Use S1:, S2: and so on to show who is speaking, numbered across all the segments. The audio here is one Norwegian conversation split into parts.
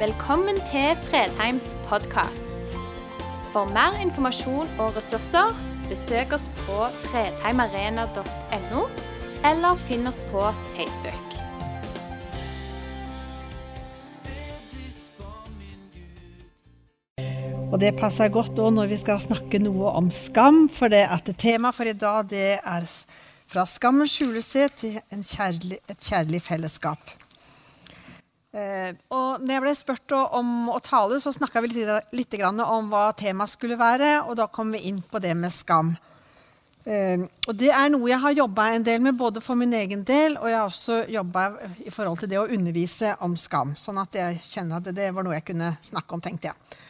S1: Velkommen til Fredheims podkast. For mer informasjon og ressurser, besøk oss på fredheimarena.no, eller finn oss på Facebook.
S2: Og det passer godt òg når vi skal snakke noe om skam, for det at temaet for i dag det er fra skammens skjulested til kjærlig, et kjærlig fellesskap. Eh, og når jeg ble spurt om å tale, så snakka vi litt, litt om hva temaet skulle være, og da kom vi inn på det med skam. Eh, og Det er noe jeg har jobba en del med, både for min egen del og jeg har også jobba i forhold til det å undervise om skam. Sånn at jeg kjenner at det var noe jeg kunne snakke om, tenkte jeg.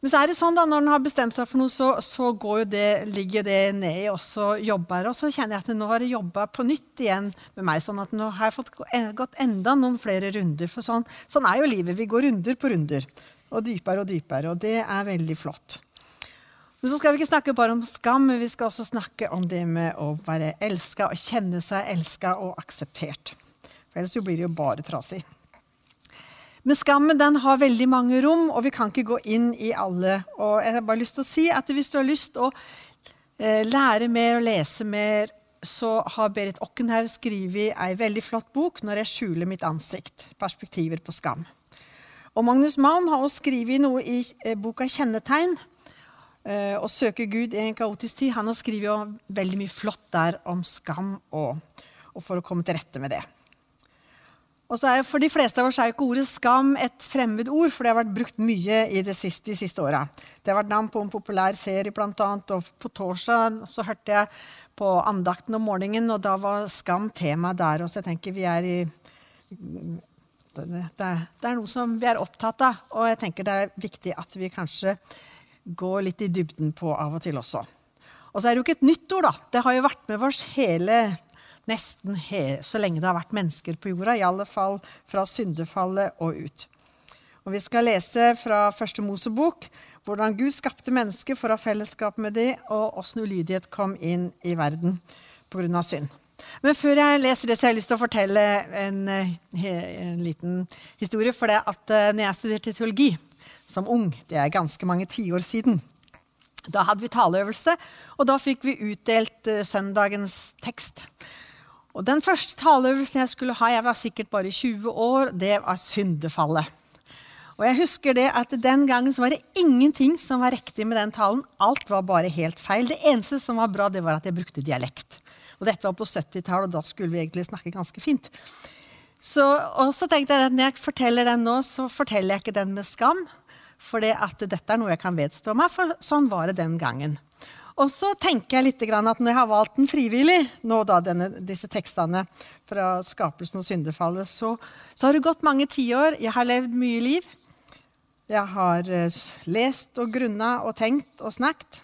S2: Men så er det sånn da, når en har bestemt seg for noe, så, så det, ligger det ned i oss og jobber. Og så kjenner jeg at nå har jeg jobba på nytt igjen med meg. sånn at nå har jeg fått gått enda noen flere runder. For sånn, sånn er jo livet. Vi går runder på runder. Og dypere og dypere. Og det er veldig flott. Men så skal vi ikke snakke bare om skam, men vi skal også snakke om det med å være elska og kjenne seg elska og akseptert. For ellers blir det jo bare trasig. Men skammen den har veldig mange rom, og vi kan ikke gå inn i alle. Og jeg har bare lyst til å si at Hvis du har lyst til å eh, lære mer og lese mer, så har Berit Okkenhaug skrevet ei veldig flott bok 'Når jeg skjuler mitt ansikt'. Perspektiver på skam. Og Magnus Malm har også skrevet noe i eh, boka 'Kjennetegn'. Eh, å søke Gud i en kaotisk tid. Han har skrevet veldig mye flott der om skam og, og for å komme til rette med det. Og så er, For de fleste av oss er jo ikke ordet skam et fremmed ord, for det har vært brukt mye i det siste, de siste åra. Det har vært navn på en populær serie, annet, og på torsdag så hørte jeg på andakten om morgenen, og da var skam tema der. Og så jeg tenker vi er i det, det er noe som vi er opptatt av, og jeg tenker det er viktig at vi kanskje går litt i dybden på av og til også. Og så er det jo ikke et nytt ord, da. Det har jo vært med oss hele nesten så lenge det har vært mennesker på jorda. I alle fall fra syndefallet og ut. Og Vi skal lese fra første Mosebok hvordan Gud skapte mennesker for å ha fellesskap med dem, og åssen ulydighet kom inn i verden pga. synd. Men før jeg leser det, så har jeg lyst til å fortelle en, eh, en liten historie. For det at uh, når jeg studerte teologi som ung, det er ganske mange tiår siden, da hadde vi taleøvelse, og da fikk vi utdelt uh, søndagens tekst. Og Den første taleøvelsen jeg skulle ha, jeg var sikkert bare 20 år, det var syndefallet. Og jeg husker det at Den gangen var det ingenting som var riktig med den talen. Alt var bare helt feil. Det eneste som var bra, det var at jeg brukte dialekt. Og Dette var på 70-tallet, og da skulle vi egentlig snakke ganske fint. Så, og så tenkte jeg at når jeg forteller den nå, så forteller jeg ikke den med skam. For dette er noe jeg kan vedstå meg, for sånn var det den gangen. Og så tenker jeg litt at når jeg har valgt den frivillig, nå da denne, disse tekstene fra skapelsen og syndefallet, så, så har det gått mange tiår. Jeg har levd mye liv. Jeg har uh, lest og grunna og tenkt og snakket.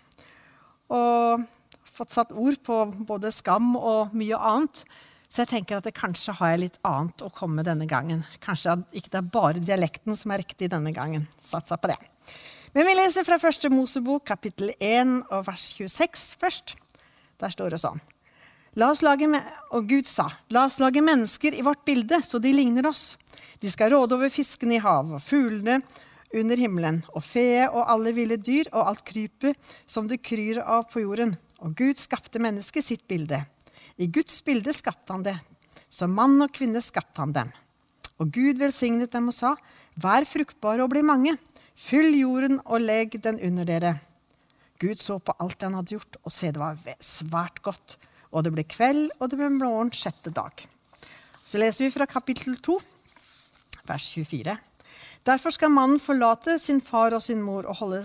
S2: Og fått satt ord på både skam og mye annet. Så jeg tenker at det kanskje har jeg litt annet å komme med denne gangen. Kanskje ikke det er bare dialekten som er riktig denne gangen. Satsa på det. Men vi leser fra første Mosebok, kapittel 1 og vers 26 først. Der står det sånn. Lage og Gud sa, la oss lage mennesker i vårt bilde, så de ligner oss. De skal råde over fiskene i havet og fuglene under himmelen, og fe og alle ville dyr og alt krypet som det kryr av på jorden. Og Gud skapte mennesket sitt bilde. I Guds bilde skapte han det. Som mann og kvinne skapte han dem. Og Gud velsignet dem og sa, vær fruktbare og bli mange. Fyll jorden og legg den under dere. Gud så på alt han hadde gjort, og se, det var svært godt. Og det ble kveld, og det ble morgen sjette dag. Så leser vi fra kapittel 2, vers 24. Derfor skal mannen forlate sin far og sin mor og holde,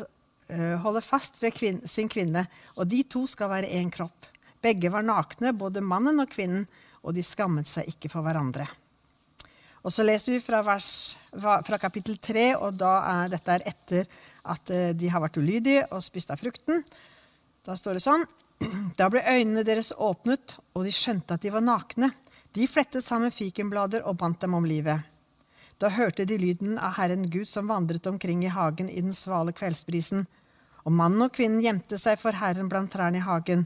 S2: øh, holde fast ved kvin sin kvinne, og de to skal være én kropp. Begge var nakne, både mannen og kvinnen, og de skammet seg ikke for hverandre. Og så leser vi fra, vers, fra kapittel 3, og da er dette er etter at eh, de har vært ulydige og spist av frukten. Da står det sånn Da ble øynene deres åpnet, og de skjønte at de var nakne. De flettet sammen fikenblader og bandt dem om livet. Da hørte de lyden av Herren Gud som vandret omkring i hagen i den svale kveldsbrisen. Og mannen og kvinnen gjemte seg for Herren blant trærne i hagen.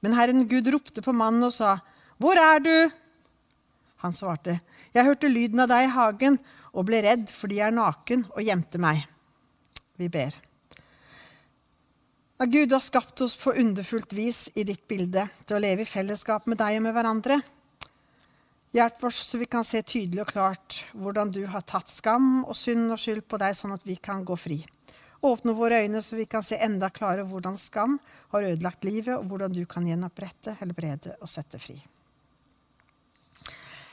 S2: Men Herren Gud ropte på mannen og sa, 'Hvor er du?' Han svarte, 'Jeg hørte lyden av deg i hagen, og ble redd fordi jeg er naken, og gjemte meg. Vi ber. Ja, Gud, du har skapt oss på underfullt vis i ditt bilde til å leve i fellesskap med deg og med hverandre. Hjelp oss så vi kan se tydelig og klart hvordan du har tatt skam og synd og skyld på deg, sånn at vi kan gå fri. Åpne våre øyne så vi kan se enda klarere hvordan skam har ødelagt livet, og hvordan du kan gjenopprette, helbrede og sette fri.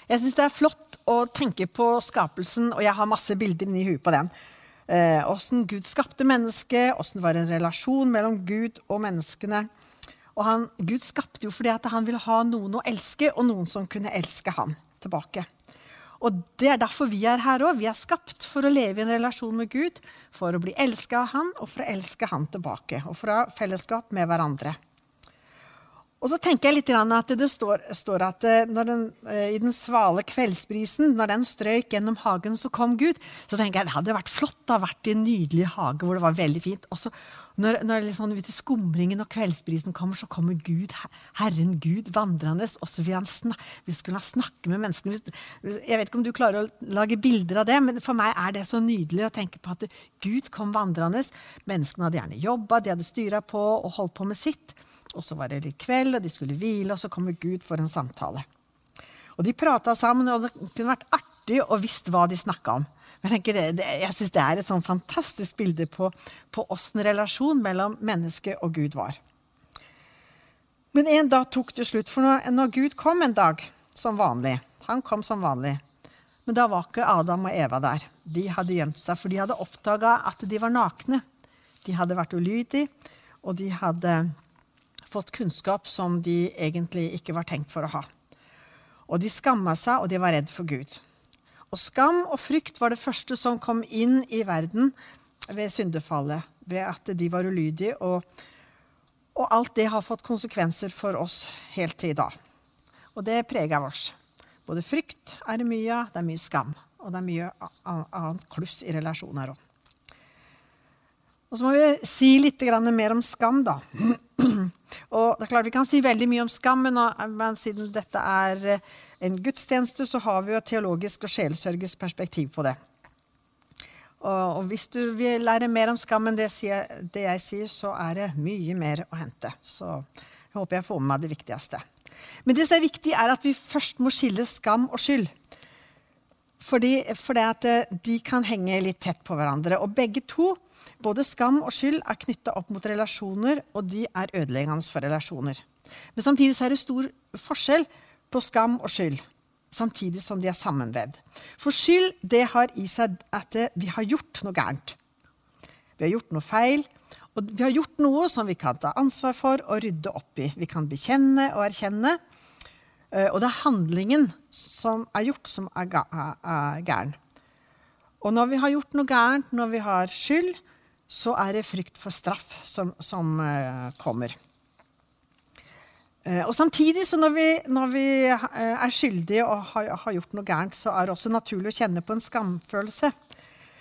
S2: Jeg syns det er flott å tenke på skapelsen, og jeg har masse bilder inni huet på den. Åssen eh, Gud skapte mennesket, åssen var en relasjon mellom Gud og menneskene. Og han, Gud skapte jo fordi han ville ha noen å elske, og noen som kunne elske ham tilbake. Og Det er derfor vi er her òg. Vi er skapt for å leve i en relasjon med Gud, for å bli elska av Han og for å elske Han tilbake. Og for å ha fellesskap med hverandre. Og så tenker jeg litt at Det står, står at eh, den, eh, i den svale kveldsbrisen, når den strøyk gjennom hagen, så kom Gud. Så tenker jeg det hadde vært flott å ha vært i en nydelig hage hvor det var veldig fint. Og så når, når liksom, skumringen og kveldsbrisen kommer, så kommer Gud, Herren Gud vandrende. Og så vil han skulle snakke med menneskene. Jeg vet ikke om du klarer å lage bilder av det, men for meg er det så nydelig å tenke på at Gud kom vandrende. Menneskene hadde gjerne jobba, de hadde styra på og holdt på med sitt. Og så var det litt kveld, og de skulle hvile, og så kommer Gud for en samtale. Og De prata sammen, og det kunne vært artig å visst hva de snakka om. Men Jeg, det, det, jeg syns det er et sånn fantastisk bilde på åssen relasjon mellom menneske og Gud var. Men en dag tok det slutt. For når, når Gud kom en dag som vanlig Han kom som vanlig. Men da var ikke Adam og Eva der. De hadde gjemt seg, for de hadde oppdaga at de var nakne. De hadde vært ulydige, og de hadde fått kunnskap som de egentlig ikke var tenkt for å ha. Og de skamma seg, og de var redd for Gud. Og skam og frykt var det første som kom inn i verden ved syndefallet. Ved at de var ulydige. Og, og alt det har fått konsekvenser for oss helt til i dag. Og det prega oss. Både frykt er det mye av, det er mye skam. Og det er mye annet kluss i relasjoner òg. Og så må vi si litt mer om skam, da. Og det er klart Vi kan si veldig mye om skam, men, men siden dette er eh, en gudstjeneste, så har vi jo et teologisk og sjelesørgisk perspektiv på det. Og, og, hvis du vil lære mer om skam enn det, det, jeg sier, så er det mye mer å hente. Så jeg håper jeg får med meg det viktigste. Men det som er viktig, er at vi først må skille skam og skyld. Fordi, fordi at eh, de kan henge litt tett på hverandre. Og begge to både skam og skyld er knytta opp mot relasjoner, og de er ødeleggende for relasjoner. Men samtidig er det stor forskjell på skam og skyld, samtidig som de er sammenvevd. For skyld det har i seg at vi har gjort noe gærent. Vi har gjort noe feil, og vi har gjort noe som vi kan ta ansvar for og rydde opp i. Vi kan bekjenne og erkjenne. Eh, og det er handlingen som er gjort, som er gæren. Og når vi har gjort noe gærent, når vi har skyld, så er det frykt for straff som, som uh, kommer. Uh, og samtidig, så når vi, når vi er skyldige og har, har, gjort noe gærent, så er det også naturlig å kjenne på en skamfølelse.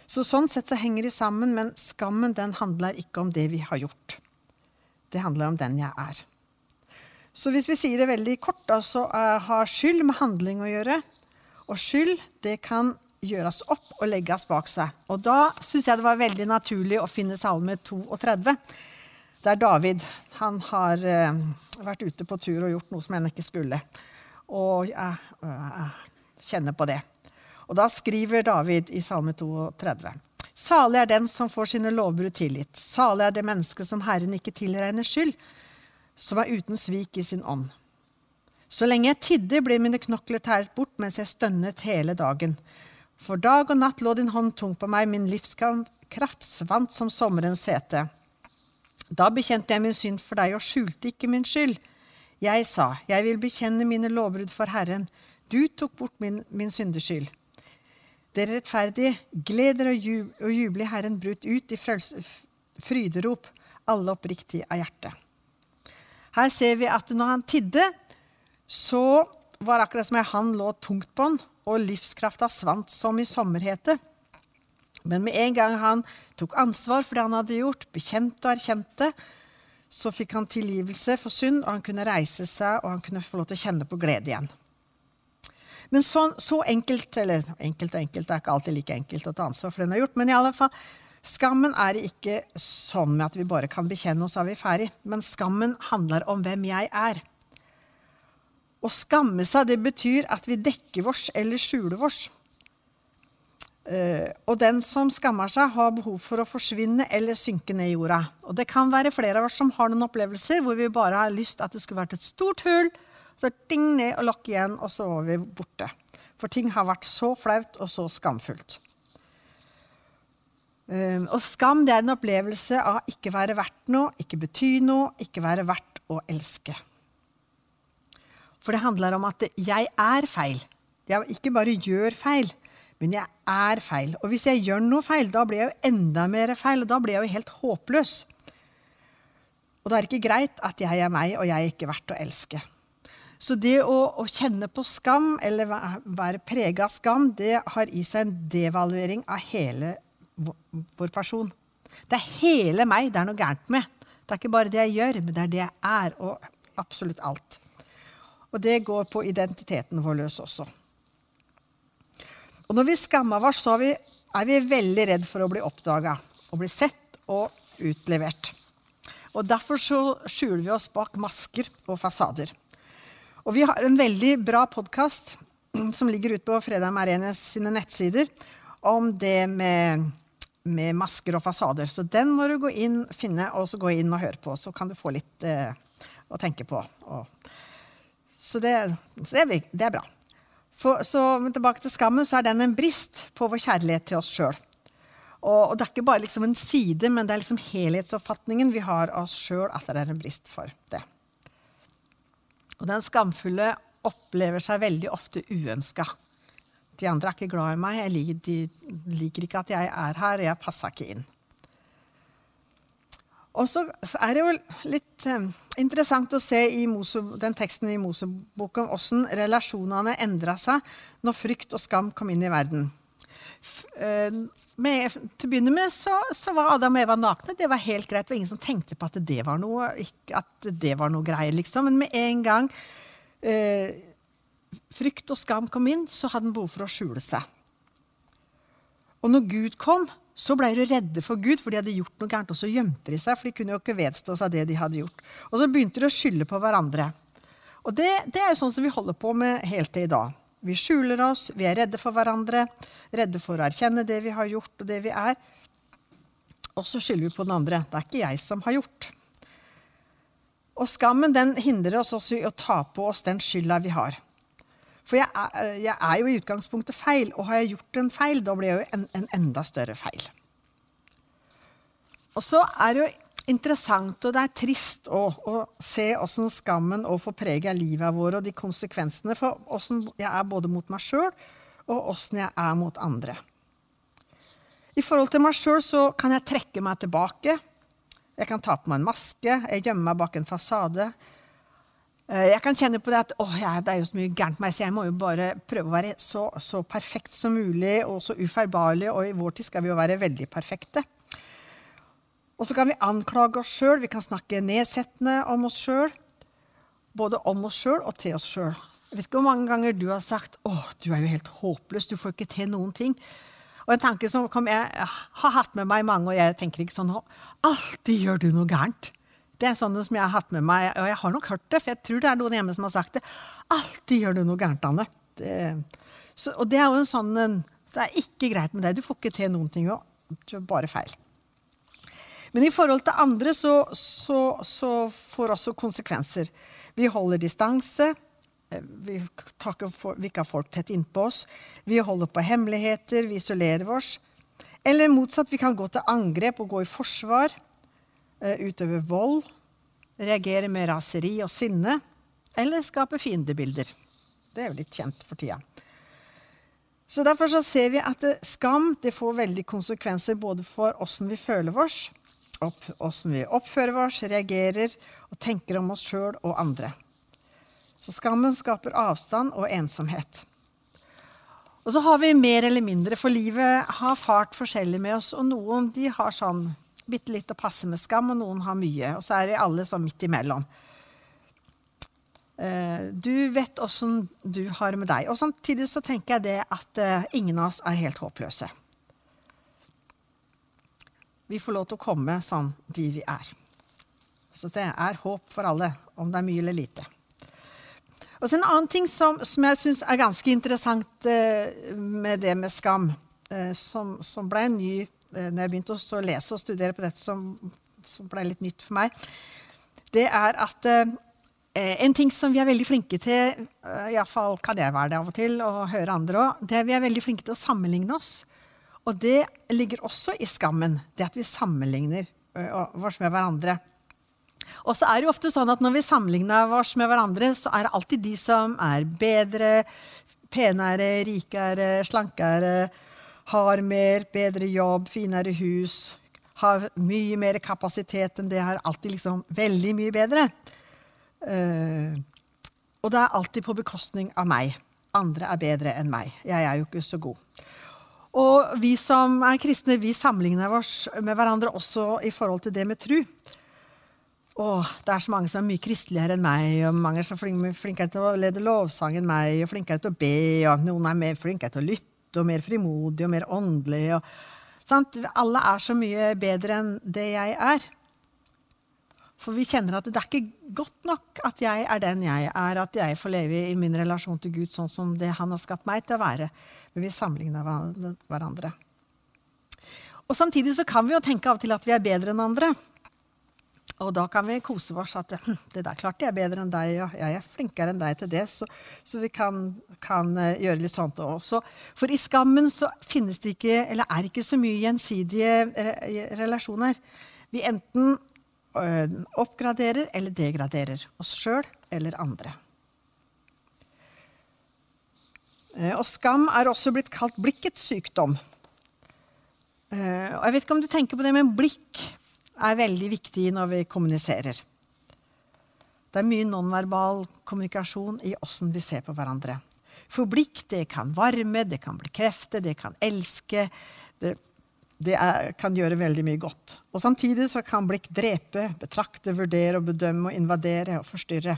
S2: Så Sånn sett så henger de sammen, men skammen den handler ikke om det vi har gjort. Det handler om den jeg er. Så hvis vi sier det veldig kort, da, så har skyld med handling å gjøre. Og skyld det kan gjøres opp og legges bak seg. Og da syns jeg det var veldig naturlig å finne Salme 32. Der David han har uh, vært ute på tur og gjort noe som han ikke skulle. Og jeg, uh, uh, kjenner på det. Og da skriver David i Salme 32. Salig er den som får sine lovbrudd tilgitt. Salig er det mennesket som Herren ikke tilregner skyld, som er uten svik i sin ånd. Så lenge jeg tidde, ble mine knokler tæret bort mens jeg stønnet hele dagen. For dag og natt lå din hånd tung på meg, min livskraft svant som sommerens sete. Da bekjente jeg min synd for deg og skjulte ikke min skyld. Jeg sa, jeg vil bekjenne mine lovbrudd for Herren. Du tok bort min, min syndeskyld. Dere rettferdige, gled dere og juble Herren, brut ut i fryderop, alle oppriktig av hjertet. Her ser vi at når han tidde, så var det akkurat som ei han lå tungt på han, og livskrafta svant som i sommerhete. Men med en gang han tok ansvar for det han hadde gjort, bekjente og erkjente, så fikk han tilgivelse for synd, og han kunne reise seg og han kunne få lov til å kjenne på glede igjen. Men så, så enkelt Eller enkelt og enkelt det er ikke alltid like enkelt å ta ansvar for det en har gjort. Men i alle fall, skammen er ikke sånn at vi bare kan bekjenne oss, så er vi ferdig. Men skammen handler om hvem jeg er. Å skamme seg, det betyr at vi dekker vårs eller skjuler vårs. Uh, og den som skammer seg, har behov for å forsvinne eller synke ned i jorda. Og det kan være flere av oss som har noen opplevelser hvor vi bare har lyst at det skulle vært et stort hull, så ding ned og lokk igjen, og så var vi borte. For ting har vært så flaut og så skamfullt. Uh, og skam det er en opplevelse av ikke være verdt noe, ikke bety noe, ikke være verdt å elske. For det handler om at jeg er feil. Jeg ikke bare gjør feil men jeg er feil. Og hvis jeg gjør noe feil, da blir jeg jo enda mer feil. Og da blir jeg jo helt håpløs. Og da er det ikke greit at jeg er meg, og jeg er ikke verdt å elske. Så det å, å kjenne på skam, eller være prega av skam, det har i seg en devaluering av hele vår person. Det er hele meg det er noe gærent med. Det er ikke bare det jeg gjør, men det er det jeg er, og absolutt alt. Og det går på identiteten vår løs også. Og når vi skammer oss, så er vi, er vi veldig redd for å bli oppdaga og bli sett og utlevert. Og Derfor så skjuler vi oss bak masker og fasader. Og vi har en veldig bra podkast som ligger ute på Fredheim Arenes sine nettsider om det med, med, masker og fasader. Så den må du gå inn, finne og så gå inn og høre på. Så kan du få litt eh, å tenke på. Og, så det, det, det er bra. For, så tilbake til skammen, så er den en brist på vår kjærlighet til oss sjøl. Og, og, det er ikke bare liksom en side, men det er liksom helhetsoppfatningen vi har av oss sjøl at det er en brist for det. Og den skamfulle opplever seg veldig ofte uønska. De andre er ikke glad i meg, liker, de liker ikke at jeg er her, og jeg passer ikke inn. Og så er det jo litt eh, interessant å se i Mose, den teksten i Moseboken hvordan relasjonene endra seg når frykt og skam kom inn i verden. Eh, med, til å begynne med så, så, var Adam og Eva nakne. Det var helt greit. Det var ingen som tenkte på at det var noe, at det var noe greier. Liksom. Men med en gang eh, frykt og skam kom inn, så hadde han behov for å skjule seg. Og når Gud kom, så ble de redde for Gud, for de hadde gjort noe gærent. Og så gjemte de seg, for de kunne jo ikke vedstå seg det de hadde gjort. Og så begynte de å skylde på hverandre. Og det, det er jo sånn som vi holder på med helt til i dag. Vi skjuler oss, vi er redde for hverandre, redde for å erkjenne det vi har gjort, og det vi er. Og så skylder vi på den andre. Det er ikke jeg som har gjort. Og skammen den hindrer oss også i å ta på oss den skylda vi har. For jeg er, jeg er, jo i utgangspunktet feil, og har jeg gjort en feil, da blir jeg jo en, en enda større feil. Og så er det jo interessant og det er trist å, å se åssen skammen får prege livet vårt og de konsekvensene for åssen jeg er både mot meg sjøl og åssen jeg er mot andre. I forhold til meg sjøl kan jeg trekke meg tilbake. Jeg kan ta på meg en maske, jeg gjemmer meg bak en fasade. Eh, jeg kan kjenne på det at å, ja, det er jo så mye gærent med meg, så jeg må jo bare prøve å være så, så, perfekt som mulig og så ufeilbarlig. Og i vår tid skal vi jo være veldig perfekte. Og så kan vi anklage oss sjøl, vi kan snakke nedsettende om oss sjøl. Både om oss sjøl og til oss sjøl. Jeg vet ikke hvor mange ganger du har sagt 'Å, du er jo helt håpløs, du får ikke til noen ting'. Og en tanke som jeg har hatt med meg mange, og jeg tenker ikke sånn 'Alltid gjør du noe gærent'. Det er sånne som jeg har hatt med meg, og jeg har nok hørt det, for jeg tror det er noen hjemme som har sagt det. Alltid gjør du noe gærent, Anne. Det, så, og det er jo en sånn Det er ikke greit med deg. Du får ikke til noen ting. Jo. Bare feil. Men i forhold til andre så, så, så får også konsekvenser. Vi holder distanse. Vi, for, vi ikke har folk tett innpå oss. Vi holder på hemmeligheter. Vi isolerer oss. Eller motsatt, vi kan gå til angrep og gå i forsvar. Eh, utøve vold, reagere med raseri og sinne, eller skape fiendebilder. Det er jo litt kjent for tida. Så Derfor så ser vi at skam får veldig konsekvenser både for åssen vi føler oss, åssen vi oppfører oss, reagerer og tenker om oss sjøl og andre. Så skammen skaper avstand og ensomhet. Og så har vi mer eller mindre, for livet har fart forskjellig med oss. Og noen de har sånn bitte litt og passe med skam, og noen har mye. Og så er det alle sånn midt imellom. Uh, du vet åssen du har det med deg. Og samtidig så tenker jeg det at uh, ingen av oss er helt håpløse. Vi får lov til å komme sånn de vi er. Så det er håp for alle, om det er mye eller lite. Og så En annen ting som, som jeg syns er ganske interessant uh, med det med skam, som, som, ble ny eh, når jeg begynte å lese og studere på dette, som, som ble litt nytt for meg, det er at eh, en ting som vi er veldig flinke til, uh, iallfall kan jeg være det av og til, og høre andre òg, det er vi er veldig flinke til å sammenligne oss. Og det ligger også i skammen, det at vi sammenligner oss med hverandre. Og så er det jo ofte sånn at når vi sammenligner oss med hverandre, så er det alltid de som er bedre, penere, rikere, slankere, har mer, bedre jobb, finere hus, har mye mer kapasitet enn det, har alltid liksom veldig mye bedre. Uh, og det er alltid på bekostning av meg. Andre er bedre enn meg. Jeg er jo ikke så god. Og vi som er kristne, vi sammenligner oss med hverandre også i forhold til det med tru. Åh, det er så mange som er mye kristeligere enn meg, og mange som er flinkere til å lede lovsang enn meg, og flinkere til å be, og noen er mer flinkere til å lytte, og mer frimodige og mer åndelige. Alle er så mye bedre enn det jeg er. For vi kjenner at det er ikke godt nok at jeg er den jeg er, at jeg får leve i min relasjon til Gud sånn som det han har skapt meg til å være. Men vi sammenligner hverandre. Og Samtidig så kan vi jo tenke av og til at vi er bedre enn andre. Og da kan vi kose oss at hm, det der klarte jeg bedre enn deg, og jeg er flinkere enn deg til det. Så, så vi kan, kan, eh, gjøre litt sånt også. For i skammen så finnes det ikke, eller er ikke så mye gjensidige relasjoner. Vi enten Eh, oppgraderer eller degraderer oss sjøl eller andre. Eh, og skam er også blitt kalt blikkets sykdom. Eh, og jeg vet ikke om du tenker på det, med blikk er veldig viktig når vi kommuniserer. Det er mye nonverbal kommunikasjon i åssen vi ser på hverandre. For blikk det kan varme, det kan bekrefte, det kan elske. Det det er, kan gjøre veldig mye godt. Og Samtidig kan blikk drepe, betrakte, vurdere, og bedømme, og invadere og forstyrre.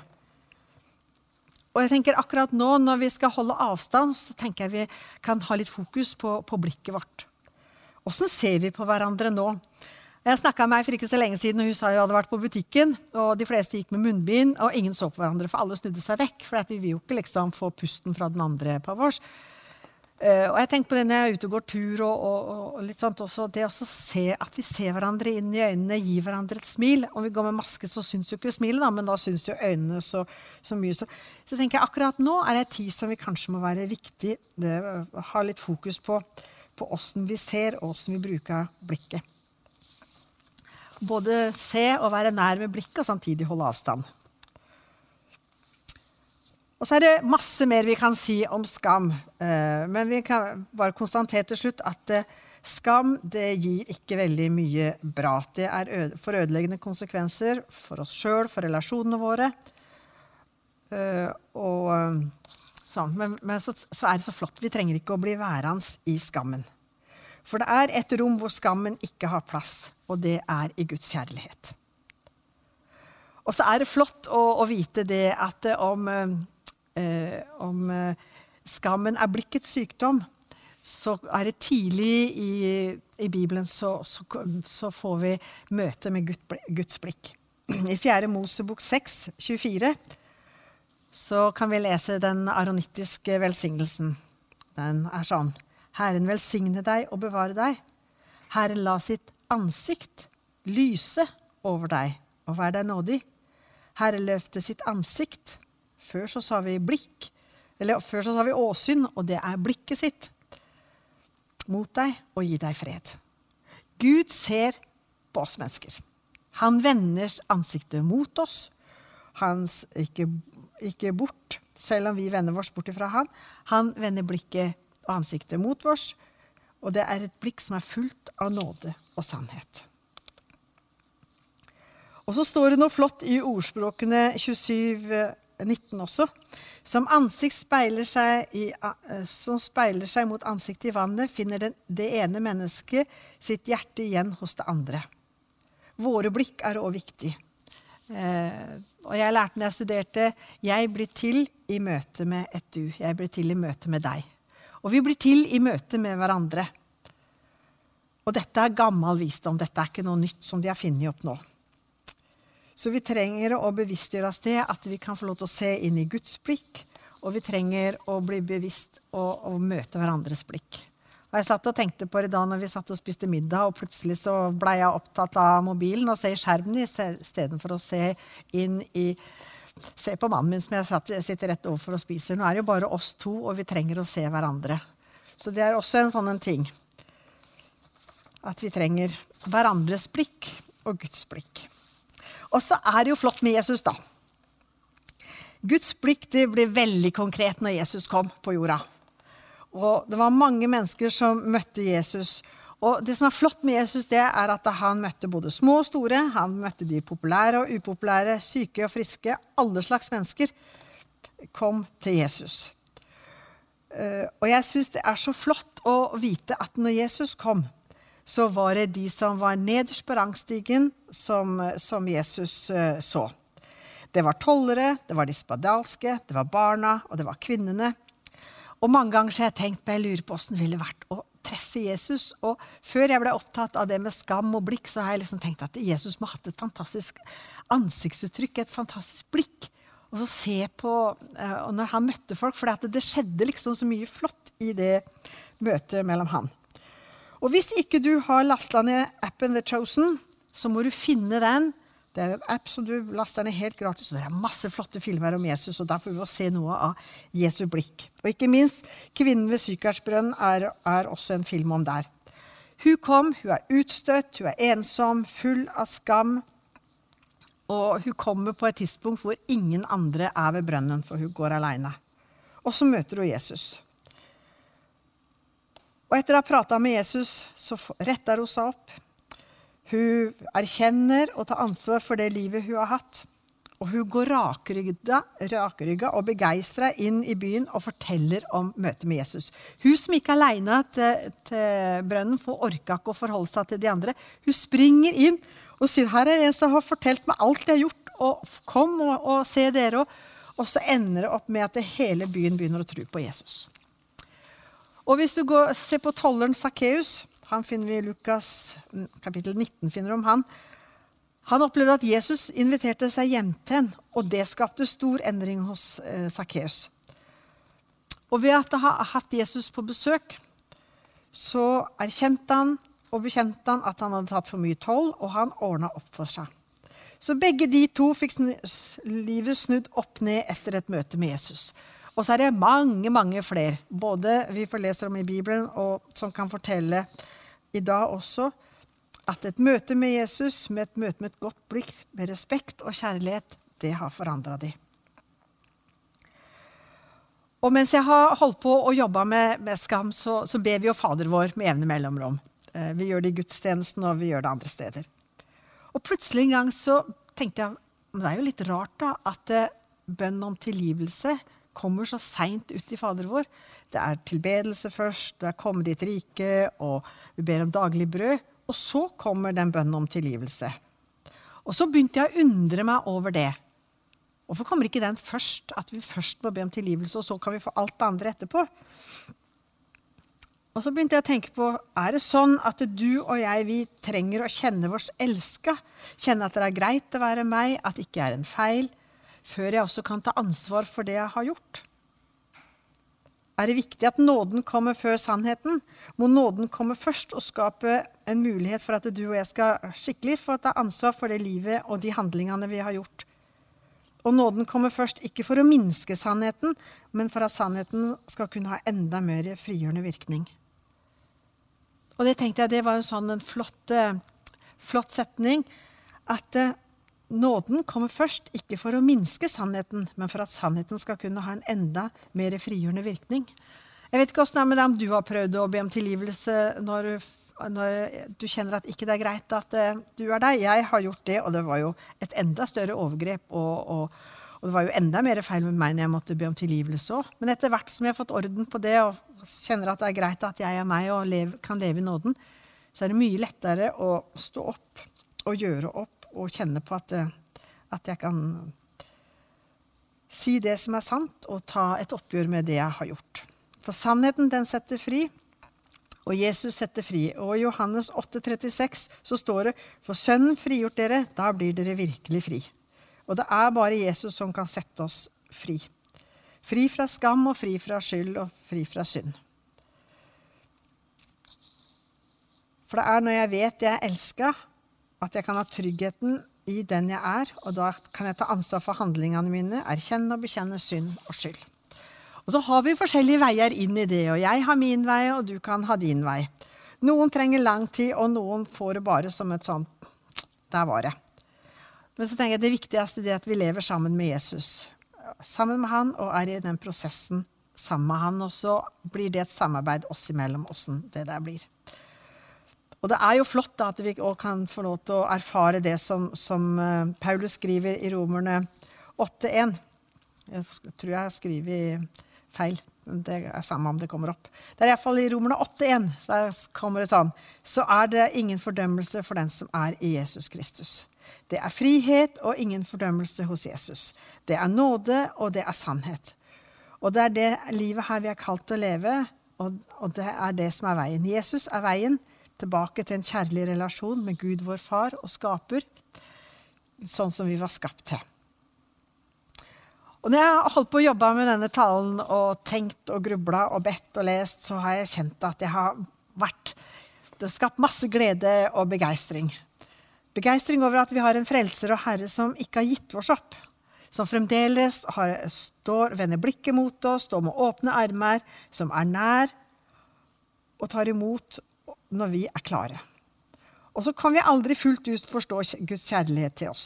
S2: Og jeg tenker akkurat nå, Når vi skal holde avstand, så tenker jeg vi kan ha litt fokus på, på blikket vårt. Åssen ser vi på hverandre nå? Jeg snakka med meg for ikke så lenge siden, og hun sa hun hadde vært på butikken. og De fleste gikk med munnbind, og ingen så på hverandre, for alle snudde seg vekk. For vi vil jo ikke liksom få pusten fra den andre på vårs. Uh, og jeg tenker på det når jeg er ute og går tur, og, og, og litt sånt også, det å se at vi ser hverandre inn i øynene, gir hverandre et smil. Om vi går med maske, så syns jo ikke smilet, da, men da syns jo øynene så, så mye. Så, så, tenker jeg akkurat nå er det en tid som vi kanskje må være viktig det, ha litt fokus på, på åssen vi ser, og åssen vi bruker blikket. Både se og være nær med blikket, og samtidig holde avstand. Og så er det masse mer vi kan si om skam. Eh, men vi kan bare konstatere til slutt at eh, skam det gir ikke veldig mye bra. Det er for ødeleggende konsekvenser for oss sjøl, for relasjonene våre. Eh, og, sånn. Men, men så, så, er det så flott. Vi trenger ikke å bli værende i skammen. For det er et rom hvor skammen ikke har plass, og det er i Guds kjærlighet. Og så er det flott å, å vite det at om eh, om eh, skammen er blikkets sykdom, så er det tidlig i, i Bibelen så, så, så, får vi møte med Guds blikk. I 4. Mosebok 6, 24, så kan vi lese den aronittiske velsignelsen. Den er sånn. Herren velsigne deg og bevare deg. Herren la sitt ansikt lyse over deg og være deg nådig. Herre løfte sitt ansikt før så sa vi blikk, eller før så sa vi åsyn, og det er blikket sitt mot deg og gi deg fred. Gud ser på oss mennesker. Han vender ansiktet mot oss. Han ikke, ikke bort, selv om vi vender oss bort ifra han. Han vender blikket og ansiktet mot oss, og det er et blikk som er fullt av nåde og sannhet. Og så står det noe flott i ordspråkene 27 19 også. Som speiler seg, i, eh, som speiler seg mot ansiktet i vannet, finner det, det ene mennesket sitt hjerte igjen hos det andre. Våre blikk er òg viktig. Eh, og jeg lærte når jeg studerte jeg blir til i møte med et du. Jeg blir til i møte med deg. Og vi blir til i møte med hverandre. Og dette er gammel visdom. Dette er ikke noe nytt som de har funnet opp nå. Så vi trenger å bevisstgjøre oss det, at vi kan få lov til å se inn i Guds blikk. Og vi trenger å bli bevisst og, og møte hverandres blikk. Og jeg satt og tenkte på det da når vi satt og spiste middag, og plutselig så ble jeg opptatt av mobilen og se i skjermen istedenfor å se inn i Se på mannen min som jeg satt, sitter rett overfor og spiser. Nå er det jo bare oss to, og vi trenger å se hverandre. Så det er også en sånn en ting. At vi trenger hverandres blikk og Guds blikk. Og så er det jo flott med Jesus, da. Guds blikk det ble veldig konkret når Jesus kom på jorda. Og det var mange mennesker som møtte Jesus. Og det som er flott med Jesus, det er at han møtte både små og store. Han møtte de populære og upopulære, syke og friske. Alle slags mennesker kom til Jesus. Eh, og jeg syns det er så flott å vite at når Jesus kom, så var det de som var nederst på rangstigen, som, som Jesus uh, så. Det var tollere, det var de spadalske, det var barna, og det var kvinnene. Og mange ganger har jeg tenkt på jeg lurer på åssen det ville vært å treffe Jesus. Og før jeg ble opptatt av det med skam og blikk, så har jeg liksom tenkt at Jesus må ha hatt et fantastisk ansiktsuttrykk, et fantastisk blikk. Og så se på uh, når han møtte folk, for det skjedde liksom så mye flott i det møtet mellom han. Og hvis ikke du har lasta ned appen The Chosen, så må du finne den det er en app som du laster ned helt gratis. og Det er masse flotte filmer om Jesus, og der får vi se noe av Jesu blikk. Og ikke minst 'Kvinnen ved Sykardsbrønnen' er, er, også en film om der. Hun kom, hun er utstøtt, hun er ensom, full av skam. Og hun kommer på et tidspunkt hvor ingen andre er ved brønnen, for hun går aleine. Og så møter hun Jesus. Og etter å ha prata med Jesus, så retter hun seg opp. Hun erkjenner og tar ansvar for det livet hun har hatt. Og hun går rakrygga og begeistra inn i byen og forteller om møtet med Jesus. Hun som gikk aleine til, til, brønnen, for orka ikke å forholde seg til de andre. Hun springer inn og sier her er en som har fortalt meg alt jeg har gjort. og Kom og, og se dere òg. Og så ender det opp med at hele byen begynner å tro på Jesus. Og hvis du går, ser på tolleren Sakkeus han finner vi i Lukas kapittel 19. finner om han. Han opplevde at Jesus inviterte seg hjem til ham, og det skapte stor endring hos eh, Sakkeus. Og ved at han har hatt Jesus på besøk, så erkjente han og bekjente han at han hadde tatt for mye toll, og han ordna opp for seg. Så begge de to fikk livet snudd opp ned etter et møte med Jesus. Og så er det mange, mange flere, både vi får lese om i Bibelen, og som kan fortelle i dag også at et møte med Jesus, med et møte med et godt blikk, med respekt og kjærlighet, det har forandra de. Og mens jeg har holdt på å jobbe med, med skam, så, så, ber vi jo Fader vår med jevne mellomrom. Eh, vi gjør det i gudstjenesten, og vi gjør det andre steder. Og plutselig en gang så tenkte jeg men det er jo litt rart da, at eh, bønn om tilgivelse kommer så seint ut i Fader vår. Det er tilbedelse først, det er komme ditt rike, og vi ber om daglig brød. Og så kommer den bønnen om tilgivelse. Og så begynte jeg å undre meg over det. Hvorfor kommer ikke den først? At vi først må be om tilgivelse, og så kan vi få alt det andre etterpå? Og så begynte jeg å tenke på er det sånn at du og jeg vi trenger å kjenne vårs elska? Kjenne at det er greit å være meg, at det ikke er en feil? Før jeg også kan ta ansvar for det jeg har gjort? er det viktig at nåden kommer før sannheten. Må nåden komme først og skape en mulighet for at du og jeg skal skikkelig få ta ansvar for det livet og de handlingene vi har gjort. Og nåden kommer først ikke for å minske sannheten, men for at sannheten skal kunne ha enda mer frigjørende virkning. Og det tenkte jeg det var en sånn en flott, eh, flott setning. At eh, Nåden kommer først, ikke for å minske sannheten, men for at sannheten skal kunne ha en enda mer frigjørende virkning. Jeg vet ikke det er med deg om du har prøvd å be om tilgivelse når, når du kjenner at ikke det er greit at uh, du er deg. Jeg har gjort det, og det var jo et enda større overgrep. Og, og, og det var jo enda mer feil med meg når jeg måtte be om tilgivelse òg. Men etter hvert som jeg har fått orden på det og kjenner at det er greit at jeg er meg og lev, kan leve i nåden, så er det mye lettere å stå opp og gjøre opp og kjenne på at, At jeg kan si det som er sant, og ta et oppgjør med det jeg har gjort. For sannheten, den setter fri, og Jesus setter fri. Og i Johannes 8, 36 så står det For Sønnen frigjort dere, da blir dere virkelig fri. Og det er bare Jesus som kan sette oss fri. Fri fra skam og fri fra skyld og fri fra synd. For det er når jeg vet jeg er elska, at jeg kan ha tryggheten i den jeg er, og da kan jeg ta ansvar for handlingene mine, erkjenne og bekjenne synd og skyld. Og så har vi forskjellige veier inn i det, og jeg har min vei, og du kan ha din vei. Noen trenger lang tid, og noen får det bare som et sånt Der var det. Men så tenker jeg det viktigste er at vi lever sammen med Jesus. Sammen med han, og er i den prosessen sammen med han. Og så blir det et samarbeid oss imellom, åssen det der blir. Og det er jo flott da, at vi òg kan få lov til å erfare det som, som uh, Paulus skriver i Romerne 8.1. Jeg tror jeg har skrevet feil. Men det er samme om det kommer opp. Det er iallfall i Romerne 8.1. Der kommer det sånn. Så er det ingen fordømmelse for den som er i Jesus Kristus. Det er frihet og ingen fordømmelse hos Jesus. Det er nåde, og det er sannhet. Og det er det livet her vi er kalt til å leve, og, og det er det som er veien. Jesus er veien tilbake til en kjærlig relasjon med Gud, vår far og skaper, sånn som vi var skapt til. Og når jeg har holdt på å jobbe med denne talen og tenkt og grubla og bedt og lest, så har jeg kjent at jeg har vært Det har skapt masse glede og begeistring. Begeistring over at vi har en frelser og herre som ikke har gitt oss opp. Som fremdeles har, står, vender blikket mot oss, står med åpne armer, som er nær og tar imot når vi er klare. Og så kan vi aldri fullt ut forstå Guds kjærlighet til oss.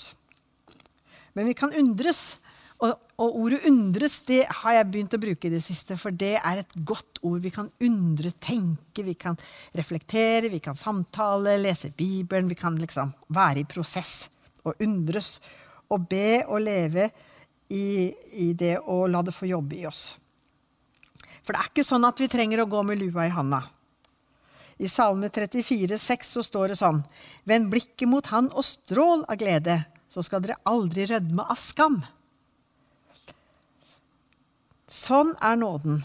S2: Men vi kan undres. Og, og, ordet 'undres' det har jeg begynt å bruke i det siste, for det er et godt ord. Vi kan undre, tenke, vi kan reflektere, vi kan samtale, lese Bibelen. Vi kan liksom være i prosess og undres og be og leve i, i det å la det få jobbe i oss. For det er ikke sånn at vi trenger å gå med lua i handa. I Salme 34, 6 så står det sånn Vend blikket mot Han og strål av glede, så skal dere aldri rødme av skam. Sånn er nåden.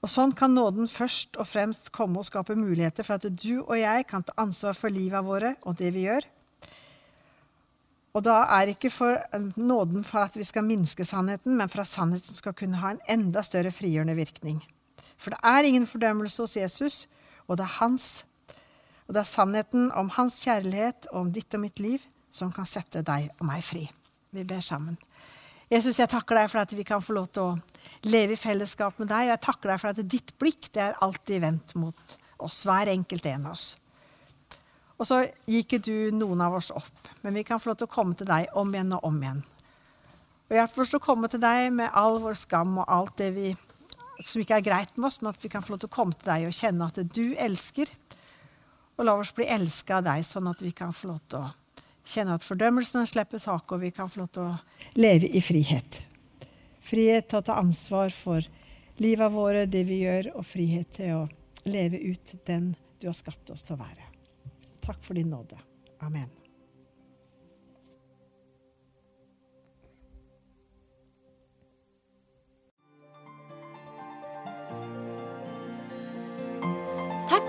S2: Og sånn kan nåden først og fremst komme og skape muligheter for at du og jeg kan ta ansvar for livet våre og det vi gjør. Og da er ikke for nåden for at vi skal minske sannheten, men for at sannheten skal kunne ha en enda større frigjørende virkning. For det er ingen fordømmelse hos Jesus, og det er hans. Og det er sannheten om hans kjærlighet og om ditt og mitt liv som kan sette deg og meg fri. Vi ber sammen. Jesus, jeg takker deg for at vi kan få lov til å leve i fellesskap med deg. Og jeg takker deg for at ditt blikk det er alltid vendt mot oss, hver enkelt en av oss. Og så gikk du noen av oss opp, men vi kan få lov til å komme til deg om igjen og om igjen. Og Hjelp oss til å komme til deg med all vår skam og alt det vi som ikke er greit med oss, men at vi kan få lov til å komme til deg og kjenne at du elsker. Og la oss bli elska av deg, sånn at vi kan få lov til å kjenne at fordømmelsen slipper taket, og vi kan få lov til å leve i frihet. Frihet til å ta ansvar for livet våre, det vi gjør, og frihet til å leve ut den du har skapt oss til å være. Takk for din nåde. Amen.